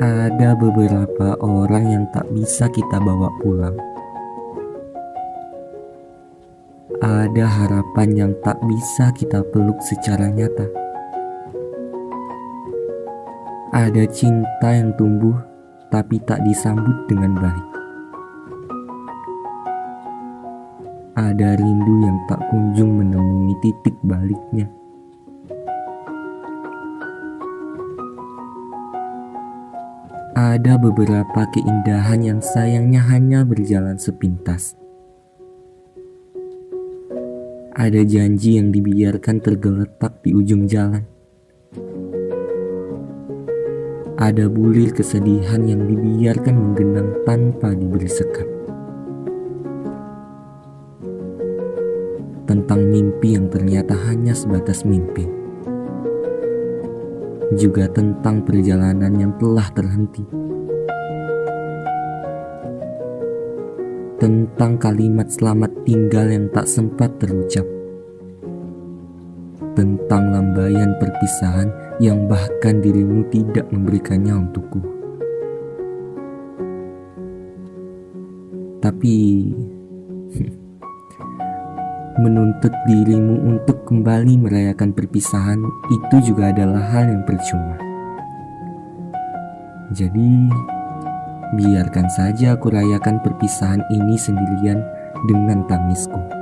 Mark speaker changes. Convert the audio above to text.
Speaker 1: Ada beberapa orang yang tak bisa kita bawa pulang. Ada harapan yang tak bisa kita peluk secara nyata. Ada cinta yang tumbuh tapi tak disambut dengan baik. Ada rindu yang tak kunjung menemui titik baliknya. Ada beberapa keindahan yang sayangnya hanya berjalan sepintas. Ada janji yang dibiarkan tergeletak di ujung jalan. Ada bulir kesedihan yang dibiarkan menggenang tanpa diberi sekat. Tentang mimpi yang ternyata hanya sebatas mimpi juga tentang perjalanan yang telah terhenti. Tentang kalimat selamat tinggal yang tak sempat terucap. Tentang lambaian perpisahan yang bahkan dirimu tidak memberikannya untukku. Tapi menuntut dirimu untuk kembali merayakan perpisahan itu juga adalah hal yang percuma. Jadi, biarkan saja aku rayakan perpisahan ini sendirian dengan tangisku.